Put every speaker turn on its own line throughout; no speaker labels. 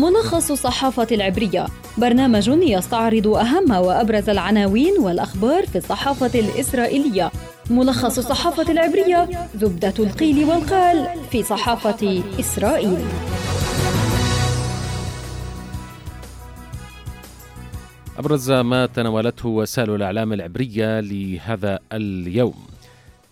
ملخص الصحافة العبرية. برنامج يستعرض أهم وأبرز العناوين والأخبار في الصحافة الإسرائيلية. ملخص الصحافة العبرية زبدة القيل والقال في صحافة إسرائيل.
أبرز ما تناولته وسائل الإعلام العبرية لهذا اليوم.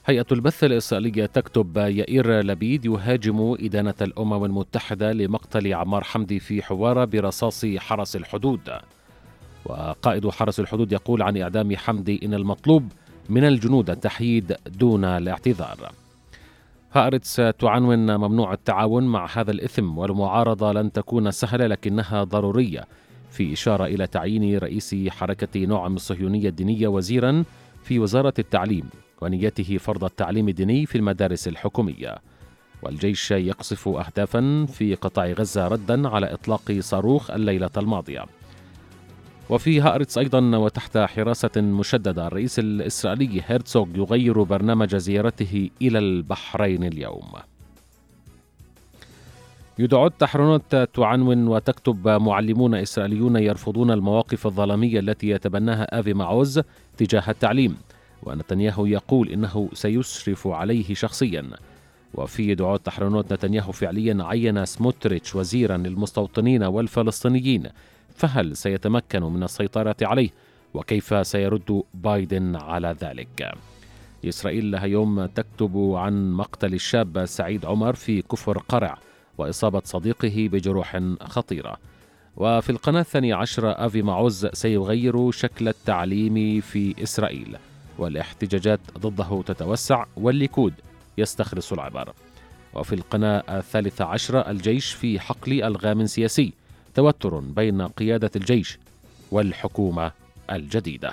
هيئة البث الإسرائيلية تكتب يائير لبيد يهاجم إدانة الأمم المتحدة لمقتل عمار حمدي في حوارة برصاص حرس الحدود. وقائد حرس الحدود يقول عن إعدام حمدي إن المطلوب من الجنود التحييد دون الاعتذار. هارتس تعنون ممنوع التعاون مع هذا الإثم والمعارضة لن تكون سهلة لكنها ضرورية في إشارة إلى تعيين رئيس حركة نعم الصهيونية الدينية وزيرا في وزارة التعليم. ونيته فرض التعليم الديني في المدارس الحكومية. والجيش يقصف أهدافا في قطاع غزة ردا على إطلاق صاروخ الليلة الماضية. وفي هآرتس أيضا وتحت حراسة مشددة الرئيس الإسرائيلي هيرتسوغ يغير برنامج زيارته إلى البحرين اليوم. يديعوت أحرونوت تعنون وتكتب معلمون إسرائيليون يرفضون المواقف الظلامية التي يتبناها آفي معوز تجاه التعليم. ونتنياهو يقول إنه سيشرف عليه شخصيا. وفي يديعوت أحرونوت نتنياهو فعليا عين سموتريتش وزيرا للمستوطنين والفلسطينيين فهل سيتمكن من السيطرة عليه؟ وكيف سيرد بايدن على ذلك؟ إسرائيل لها يوم تكتب عن مقتل الشاب سعيد عمر في كفر قرع وإصابة صديقه بجروح خطيرة. وفي القناة الثانية عشر أفي معوز سيغير شكل التعليم في إسرائيل. والاحتجاجات ضده تتوسع والليكود يستخلص العبر وفي القناة الثالثة عشرة الجيش في حقل ألغام سياسي توتر بين قيادة الجيش والحكومة الجديدة.